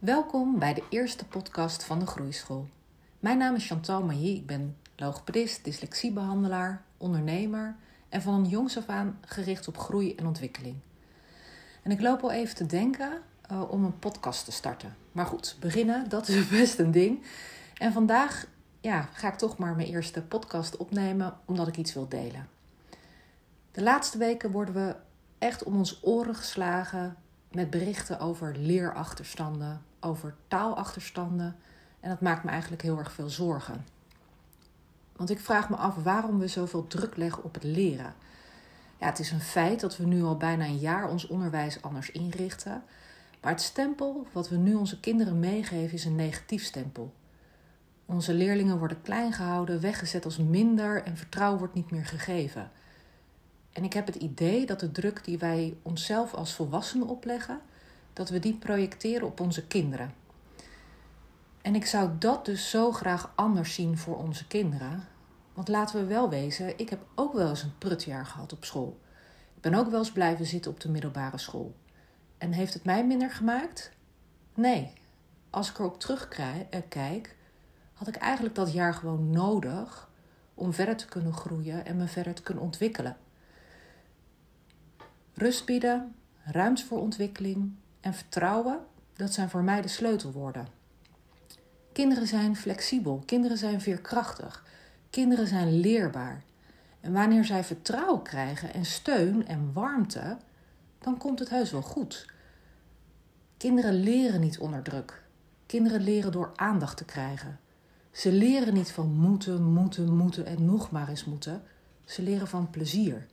Welkom bij de eerste podcast van de Groeischool. Mijn naam is Chantal Mailly, ik ben logopedist, dyslexiebehandelaar, ondernemer en van een jongs af aan gericht op groei en ontwikkeling. En ik loop al even te denken uh, om een podcast te starten. Maar goed, beginnen, dat is best een ding. En vandaag ja, ga ik toch maar mijn eerste podcast opnemen omdat ik iets wil delen. De laatste weken worden we echt om ons oren geslagen met berichten over leerachterstanden, over taalachterstanden. En dat maakt me eigenlijk heel erg veel zorgen. Want ik vraag me af waarom we zoveel druk leggen op het leren. Ja, het is een feit dat we nu al bijna een jaar ons onderwijs anders inrichten. Maar het stempel wat we nu onze kinderen meegeven is een negatief stempel. Onze leerlingen worden klein gehouden, weggezet als minder en vertrouwen wordt niet meer gegeven. En ik heb het idee dat de druk die wij onszelf als volwassenen opleggen, dat we die projecteren op onze kinderen. En ik zou dat dus zo graag anders zien voor onze kinderen. Want laten we wel wezen, ik heb ook wel eens een prutjaar gehad op school. Ik ben ook wel eens blijven zitten op de middelbare school. En heeft het mij minder gemaakt? Nee. Als ik erop terugkijk, eh, had ik eigenlijk dat jaar gewoon nodig om verder te kunnen groeien en me verder te kunnen ontwikkelen. Rust bieden, ruimte voor ontwikkeling en vertrouwen, dat zijn voor mij de sleutelwoorden. Kinderen zijn flexibel, kinderen zijn veerkrachtig, kinderen zijn leerbaar. En wanneer zij vertrouwen krijgen en steun en warmte, dan komt het heus wel goed. Kinderen leren niet onder druk. Kinderen leren door aandacht te krijgen. Ze leren niet van moeten, moeten, moeten en nog maar eens moeten. Ze leren van plezier.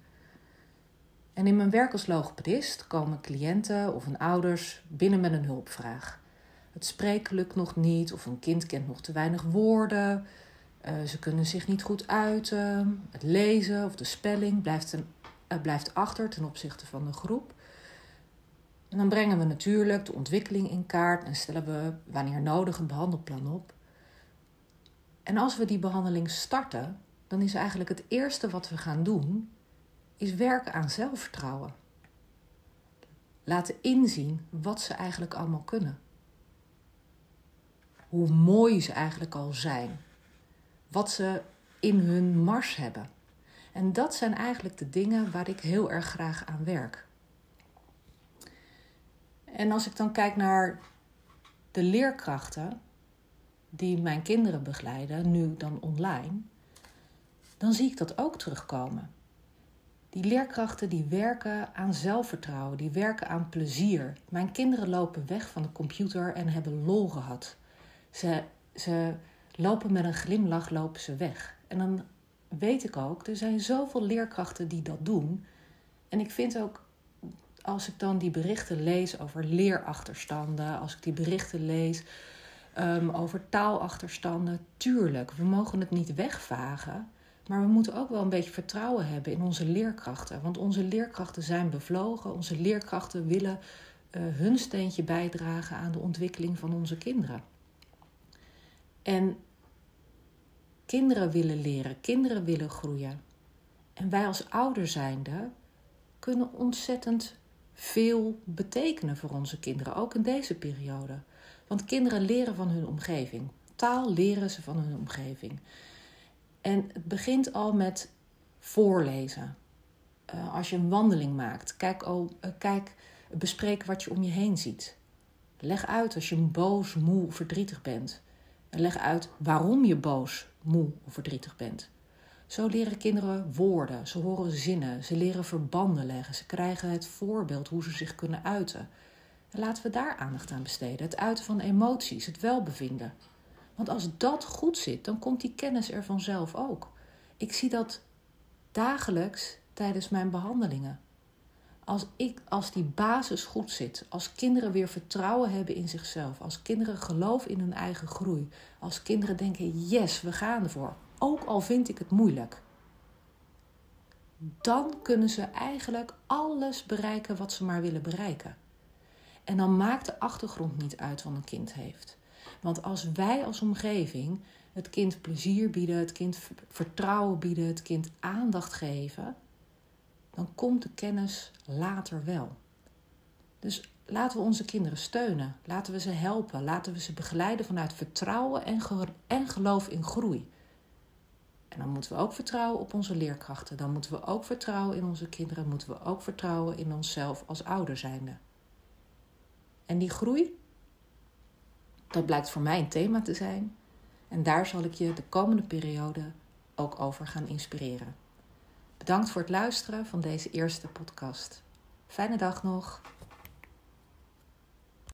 En in mijn werk als logopedist komen cliënten of hun ouders binnen met een hulpvraag. Het spreken lukt nog niet of een kind kent nog te weinig woorden. Uh, ze kunnen zich niet goed uiten. Het lezen of de spelling blijft, een, uh, blijft achter ten opzichte van de groep. En dan brengen we natuurlijk de ontwikkeling in kaart en stellen we wanneer nodig een behandelplan op. En als we die behandeling starten, dan is eigenlijk het eerste wat we gaan doen is werken aan zelfvertrouwen. Laten inzien wat ze eigenlijk allemaal kunnen. Hoe mooi ze eigenlijk al zijn. Wat ze in hun mars hebben. En dat zijn eigenlijk de dingen waar ik heel erg graag aan werk. En als ik dan kijk naar de leerkrachten die mijn kinderen begeleiden, nu dan online, dan zie ik dat ook terugkomen. Die leerkrachten die werken aan zelfvertrouwen, die werken aan plezier. Mijn kinderen lopen weg van de computer en hebben lol gehad. Ze, ze lopen met een glimlach, lopen ze weg. En dan weet ik ook, er zijn zoveel leerkrachten die dat doen. En ik vind ook, als ik dan die berichten lees over leerachterstanden, als ik die berichten lees um, over taalachterstanden, tuurlijk, we mogen het niet wegvagen. Maar we moeten ook wel een beetje vertrouwen hebben in onze leerkrachten. Want onze leerkrachten zijn bevlogen. Onze leerkrachten willen uh, hun steentje bijdragen aan de ontwikkeling van onze kinderen. En kinderen willen leren, kinderen willen groeien. En wij als ouder zijnde kunnen ontzettend veel betekenen voor onze kinderen, ook in deze periode. Want kinderen leren van hun omgeving. Taal leren ze van hun omgeving. En het begint al met voorlezen. Uh, als je een wandeling maakt, kijk, oh, kijk, bespreek wat je om je heen ziet. Leg uit als je boos, moe of verdrietig bent. En leg uit waarom je boos, moe of verdrietig bent. Zo leren kinderen woorden, ze horen zinnen, ze leren verbanden leggen, ze krijgen het voorbeeld hoe ze zich kunnen uiten. En laten we daar aandacht aan besteden. Het uiten van emoties, het welbevinden. Want als dat goed zit, dan komt die kennis er vanzelf ook. Ik zie dat dagelijks tijdens mijn behandelingen. Als, ik, als die basis goed zit, als kinderen weer vertrouwen hebben in zichzelf, als kinderen geloven in hun eigen groei, als kinderen denken: yes, we gaan ervoor, ook al vind ik het moeilijk, dan kunnen ze eigenlijk alles bereiken wat ze maar willen bereiken. En dan maakt de achtergrond niet uit wat een kind heeft. Want als wij als omgeving het kind plezier bieden, het kind vertrouwen bieden, het kind aandacht geven, dan komt de kennis later wel. Dus laten we onze kinderen steunen. Laten we ze helpen. Laten we ze begeleiden vanuit vertrouwen en, en geloof in groei. En dan moeten we ook vertrouwen op onze leerkrachten. Dan moeten we ook vertrouwen in onze kinderen. Moeten we ook vertrouwen in onszelf als ouder zijnde. En die groei, dat blijkt voor mij een thema te zijn. En daar zal ik je de komende periode ook over gaan inspireren. Bedankt voor het luisteren van deze eerste podcast. Fijne dag nog.